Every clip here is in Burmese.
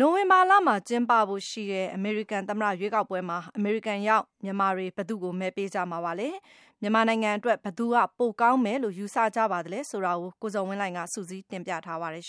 နိုဝင်ဘာလမှာကျင်းပဖို့ရှိတဲ့အမေရိကန်သမ္မတရွေးကောက်ပွဲမှာအမေရိကန်ရောက်မြန်မာတွေဘယ်သူ့ကိုမဲပေးကြမှာပါလဲ။မြန်မာနိုင်ငံအတွက်ဘယ်သူကပိုကောင်းမယ်လို့ယူဆကြပါသလဲဆိုတာကိုကိုဇော်ဝင်းလှိုင်ကစုစည်းတင်ပြထားပါတယ်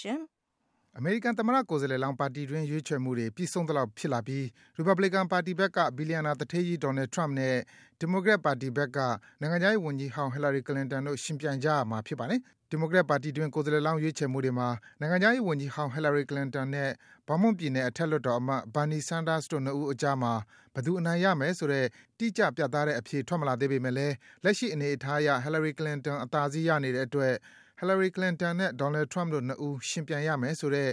အမေရိကန်သမ္မတကိုယ်စားလှယ်လောင်းပါတီတွင်းရွေးချယ်မှုတွေပြီးဆုံးသလောက်ဖြစ်လာပြီးရီပတ်ဘလီကန်ပါတီဘက်ကဘီလျံနာသူဌေးကြီး Donald Trump နဲ့ဒီမိုကရက်ပါတီဘက်ကနိုင်ငံခြားရေးဝန်ကြီးဟောင်း Hillary Clinton တို့ယှဉ်ပြိုင်ကြရမှာဖြစ်ပါတယ်။ ဒီမိုကရက်ပါတီတွင်း ကိုယ်စားလှယ်လောင်း ရွေးချယ်မှုတွေမှာ နိုင်ငံခြားရေးဝန်ကြီးဟောင်း Hillary Clinton နဲ့ Vermont ပြည်နယ် အထက်လွှတ်တော်အမတ် Bernie Sanders တို့နှစ်ဦးအကြားမှာ ဘယ်သူ အနိုင်ရမယ်ဆိုတဲ့ တိကျ ပြတ်သားတဲ့ အဖြေ ထွက်မလာသေးပေမယ့်လည်း လက်ရှိ အနေအထားအရ Hillary Clinton အသာစီး ရနေတဲ့အတွက် Hillary Clinton နဲ့ Donald Trump တို့နှစ်ဦး ယှဉ်ပြိုင်ရမယ်ဆိုတဲ့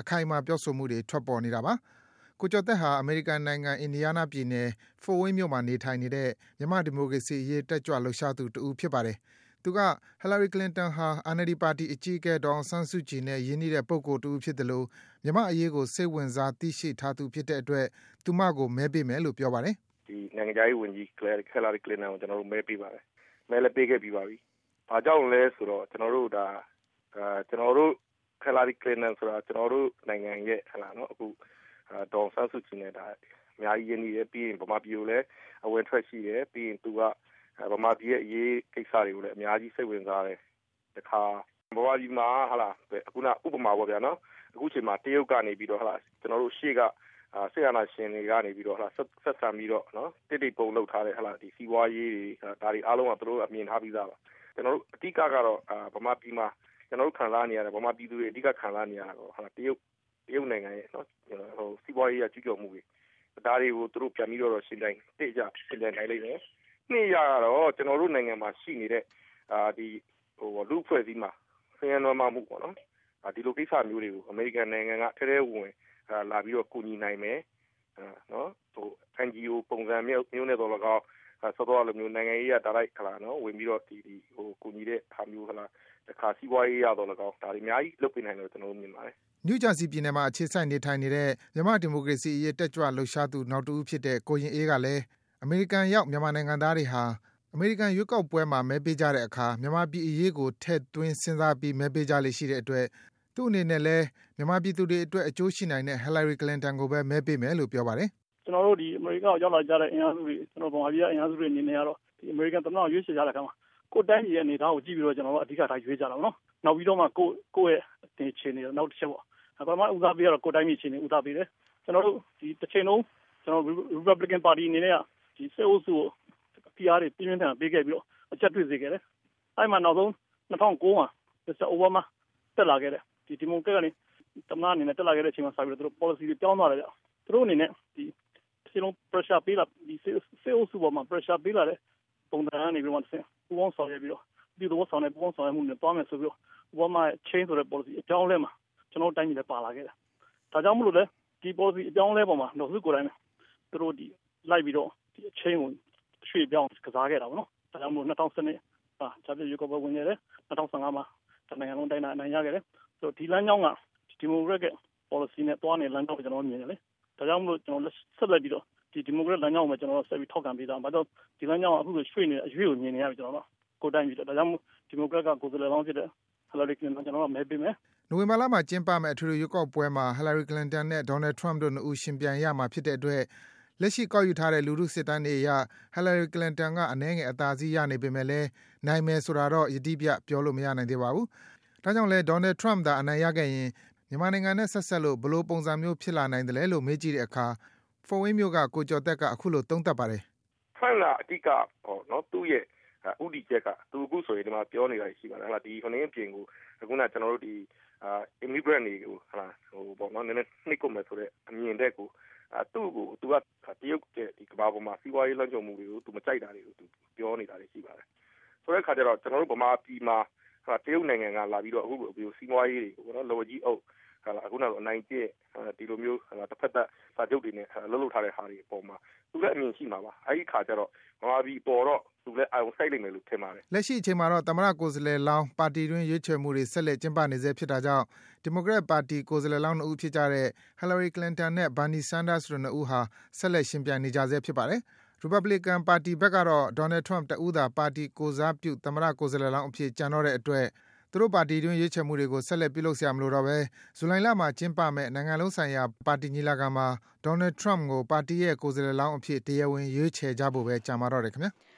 အခိုင်အမာ ပြောဆိုမှုတွေ ထွက်ပေါ်နေတာပါ။ကိုကျော်သက်ဟာ အမေရိကန်နိုင်ငံ၊ Indiana ပြည်နယ်၊ Fort Wayne မြို့မှာ နေထိုင်နေတဲ့ မြန်မာ့ဒီမိုကရေစီအရေး တက်ကြွလှုပ်ရှားသူ တဦး ဖြစ်ပါတယ်။ သူက Hillary Clinton ဟာ NLD ပါတီအကြီးအကဲ ဒေါ်အောင်ဆန်းစုကြည်နဲ့ ရင်းနှီးတဲ့ ပုဂ္ဂိုလ်တဦးဖြစ်သလို မြန်မာ့အရေးကို စိတ်ဝင်စား သိရှိထားသူဖြစ်တဲ့အတွက် သူမကို မဲပေးမယ်လို့ ပြောပါတယ်။“နိုင်ငံခြားရေးဝန်ကြီး Hillary Clinton ကို ကျနော်တို့ မဲပေးပါတယ်။မဲလည်း ပေးခဲ့ပြီးပါပြီ။ဘာကြောင့်လဲဆိုတော့ ကျနော်တို့ဒါကျနော်တို့ Hillary Clinton ဆိုတာ ကျနော်တို့နိုင်ငံရဲ့ဟုတ်လားနော်အခုဒေါ်အောင်ဆန်းစုကြည်နဲ့ဒါအများကြီးရင်းနှီးတယ် ပြီးရင် ဗမာပြည်ကိုလည်း အဝင်ထွက်ရှိတယ် ပြီးရင် သူက ဗမာပြည်ရဲ့အရေးကိစ္စတွေကိုလည်းအများကြီးစိတ်ဝင်စားတယ်တခါဗမာပြည်မှာဟာလားအခုနဥပမာပေါ့ဗျာနော်အခုချိန်မှာတရုတ်ကနေပြီးတော့ဟာလားကျွန်တော်တို့ရှေ့ကဆေးရနာရှင်တွေကနေပြီးတော့ဟာဆက်ဆံပြီးတော့နော်တိတိပုံလောက်ထားတဲ့ဟာလားဒီစီးပွားရေးတွေဒါတွေအားလုံးကသူတို့အမြင်ထားပြီးသားပါကျွန်တော်တို့အဓိကကတော့ဗမာပြည်မှာကျွန်တော်တို့ခံစားနေရတယ်ဗမာပြည်သူတွေအဓိကခံစားနေရတာတော့ဟာတရုတ်တရုတ်နိုင်ငံရဲ့နော်ဟိုစီးပွားရေးအကျူးကျော်မှုတွေဒါတွေကိုသူတို့ပြန်ပြီးတော့ရှင်းတိုင်းတိကျရှင်းတိုင်းနိုင်လိမ့်မယ် နှစ်ရတော့ကျွန်တော်တို့နိုင်ငံမှာရှိနေတဲ့အာဒီဟိုလူဖွဲ့စည်းမှာဆင်းရဲနွမ်းမှုပေါ့နော်ဒီလိုကိစ္စမျိုးတွေကိုအမေရိကန်နိုင်ငံကထဲထဲဝင်လာပြီးတော့ကူညီနိုင်မယ်နော်ဟို NGO ပုံစံမျိုးမျိုးနဲ့တော့လကောက်ဆောတော့လိုမျိုးနိုင်ငံရေးရတာလိုက်ခလာနော်ဝင်ပြီးတော့ဒီဒီဟိုကူညီတဲ့ဟာမျိုးခလာတခါစီးပွားရေးရတော့လကောက်ဒါတွေအများကြီးလုပ်ပေးနိုင်တယ်ကျွန်တော်တို့မြင်ပါတယ်နယူးဂျာစီပြည်နယ်မှာအခြေစိုက်နေထိုင်နေတဲ့မြန်မာဒီမိုကရေစီအရေးတက်ကြွလှုပ်ရှားသူနောက်တဦးဖြစ်တဲ့ကိုရင်အေးကလည်း အမေရိကန်ရောက် မြန်မာနိုင်ငံသားတွေဟာ အမေရိကန်ရွေးကောက်ပွဲမှာ မဲပေးကြတဲ့အခါ မြန်မာပြည်အရေးကို ထည့်သွင်းစဉ်းစားပြီး မဲပေးကြလေ့ရှိတဲ့အတွက် သူ့အနေနဲ့လည်း မြန်မာပြည်သူတွေအတွက် အကျိုးရှိနိုင်တဲ့ Hillary Clinton ကိုပဲ မဲပေးမယ်လို့ ပြောပါတယ်။“ကျနော်တို့အမေရိကန်ကို ရောက်လာကြတဲ့ အင်အားစုတွေ ကျနော်တို့ ဗမာပြည်က အင်အားစုတွေအနေနဲ့ကတော့ အမေရိကန်သမ္မတကို ရွေးချယ်ကြတဲ့အခါမှာ ကိုယ့်တိုင်းပြည်ရဲ့ အနေအထားကို ကြည့်ပြီးတော့ ကျနော်တို့အဓိကထား ရွေးကြတာပေါ့နော်။နောက်ပြီးတော့မှ ကိုယ့်ရဲ့ အခြေအနေ နောက်တချက်ပေါ့။ပထမဦးစားပေးကတော့ ကိုယ့်တိုင်းပြည်အခြေအနေဦးစားပေးတယ်။ကျနော်တို့ တချိန်လုံးကျနော်တို့ Republican ပါတီအနေနဲ့က စစ်အုပ်စုကိုဖိအားတွေပြင်းပြင်းထန်ထန်ပေးခဲ့ပြီးတော့အကျပ်တွေ့စေခဲ့တယ်။အဲဒီမှာနောက်ဆုံး၂၀၀၉မှာမစ္စတာအိုဘားမားတက်လာခဲ့တယ်။ဒီမိုကရက်ကနေသမ္မတအနေနဲ့တက်လာခဲ့တဲ့အချိန်မှာစပြီးတော့သူတို့ policy တွေပြောင်းသွားတယ်ဗျ။သူတို့အနေနဲ့ဒီတချိန်လုံး pressure ပေးလာဒီစစ်အုပ်စုပေါ်မှာ pressure ပေးလာတဲ့ပုံစံကနေပြီးတော့တဆင့်ပူးပေါင်းဆောင်ရွက်ပြီးတော့ဒီသဘောဆောင်တဲ့ပူးပေါင်းဆောင်ရွက်မှုနဲ့သွားမယ်ဆိုပြီးတော့အိုဘားမားရဲ့ change ဆိုတဲ့ policy အပြောင်းအလဲမှာကျွန်တော်တို့တိုင်းပြည်လည်းပါလာခဲ့တယ်။ဒါကြောင့်မို့လို့လဲဒီ policy အပြောင်းအလဲပေါ်မှာတော့သူကိုယ်တိုင်သူတို့ဒီလိုက်ပြီးတော့ ဒီအချင်းကိုရွှေ့ပြောင်းကစားခဲ့တာပေါ့နော်။ဒါကြောင့်မို့2012ဟာဂျာပြည့်ရွေးကောက်ပွဲဝင်ခဲ့တယ်2015မှာတနိုင်ငံလုံးတိုင်းတာအနိုင်ရခဲ့တယ်ဆိုတော့ဒီလမ်းကြောင်းကဒီမိုကရက်ရဲ့ policy နဲ့သွားနေလမ်းကြောင်းကိုကျွန်တော်မြင်တယ်လေဒါကြောင့်မလို့ကျွန်တော်ဆက်လက်ပြီးတော့ဒီဒီမိုကရက်လမ်းကြောင်းကိုကျွန်တော်ဆက်ပြီးထောက်ခံပေးတာဘာလို့ဒီလမ်းကြောင်းကအခုဆိုရွှေ့နေအရွေ့ကိုမြင်နေရပြီကျွန်တော်တို့ကိုတိုင်းပြီးတော့ဒါကြောင့်မို့ဒီမိုကရက်ကကိုယ်စားလှယ်လောင်းဖြစ်တဲ့ Hillary Clinton ကျွန်တော်တို့မဲပေးမယ်နိုဝင်ဘာလမှာကျင်းပမယ့်အထွေထွေရွေးကောက်ပွဲမှာ Hillary Clinton နဲ့ Donald Trump တို့နှစ်ဦးရှင်ပြိုင်ရမှာဖြစ်တဲ့အတွက် လက်ရှိ ကောက်ယူထားတဲ့ လူထုစစ်တမ်းတွေအရ Hillary Clinton က အနည်းငယ် အသာစီးရနေပေမယ့်လည်း နိုင်မယ်ဆိုတာတော့ ယတိပြတ် ပြောလို့ မရနိုင်သေးပါဘူး။ဒါကြောင့်လည်း Donald Trump သာ အနိုင်ရခဲ့ရင် မြန်မာနိုင်ငံနဲ့ ဆက်စပ်လို့ ဘယ်လိုပုံစံမျိုး ဖြစ်လာနိုင်သလဲလို့ မေးကြည့်တဲ့အခါ Fort Wayne မြို့က ကိုကျော်သက်က အခုလို သုံးသပ်ပါတယ်။ Trump က အဓိကပေါ့နော်သူ့ရဲ့ ဦးတည်ချက်က သူအခုဆိုရင်ဒီမှာပြောနေတာရှိပါတယ်ဟလာဒီခင်းပြင်ကိုအခုနကျွန်တော်တို့ဒီအာ immigrant တွေကိုဟလာဟိုပေါ့နော်နည်းနည်းနှိပ်ကုန်မယ်ဆိုတဲ့ အမြင်တဲ့ကိုအဲ သူ့ကိုသူကတရုတ်ရဲ့ဒီကမ္ဘာပေါ်မှာစီးပွားရေးလွှမ်းခြုံမှုတွေကိုသူမကြိုက်တာတွေကိုသူပြောနေတာတွေရှိပါတယ်ဆိုတဲ့အခါကျတော့ကျွန်တော်တို့ဗမာပြည်မှာတရုတ်နိုင်ငံကလာပြီးတော့အခုလိုစီးပွားရေးတွေကိုနော်လော်ကြီးအုပ်ဟာလာ အခုနောက်အနိုင်ကျင့်ဒီလိုမျိုးဟာတစ်ဖက်သက်စာချုပ်တွေနဲ့လှုပ်လှုပ်ထားတဲ့ဟာတွေအပေါ်မှာသူလည်းအမြင်ရှိမှာပါအဲဒီခါကျတော့ဗမာပြည်ပေါ်တော့သူလည်းအာရုံစိုက်နိုင်မယ်လို့ထင်ပါတယ်လက်ရှိအချိန်မှာတော့သမ္မတကိုယ်စားလှယ်လောင်းပါတီတွင်းရွေးချယ်မှုတွေဆက်လက်ကျင်းပနေဆဲဖြစ်တာကြောင့်ဒီမိုကရက်ပါတီကိုယ်စားလှယ်လောင်းနှစ်ဦးဖြစ်ကြတဲ့ Hillary Clinton နဲ့ Bernie Sanders တို့နှစ်ဦးဟာဆက်လက်ရှင်ပြိုင်နေကြဆဲဖြစ်ပါတယ်ရီပတ်ဘလီကန်ပါတီဘက်ကတော့ Donald Trump တဦးသာပါတီကိုယ်စားပြုသမ္မတကိုယ်စားလှယ်လောင်းအဖြစ်ကျန်တော့တဲ့အတွက် သူတို့ပါတီတွင်း ရွေးချယ်မှုတွေကို ဆက်လက် ပြုလုပ်စရာ မလိုတော့ဘဲ ဇူလိုင်လမှာ ကျင်းပမယ့် နိုင်ငံလုံးဆိုင်ရာ ပါတီညီလာခံမှာ Donald Trump ကို ပါတီရဲ့ ကိုယ်စားလှယ်လောင်းအဖြစ် တရားဝင် ရွေးချယ်ကြဖို့ဘဲကျန်ပါတော့တယ်ခင်ဗျား။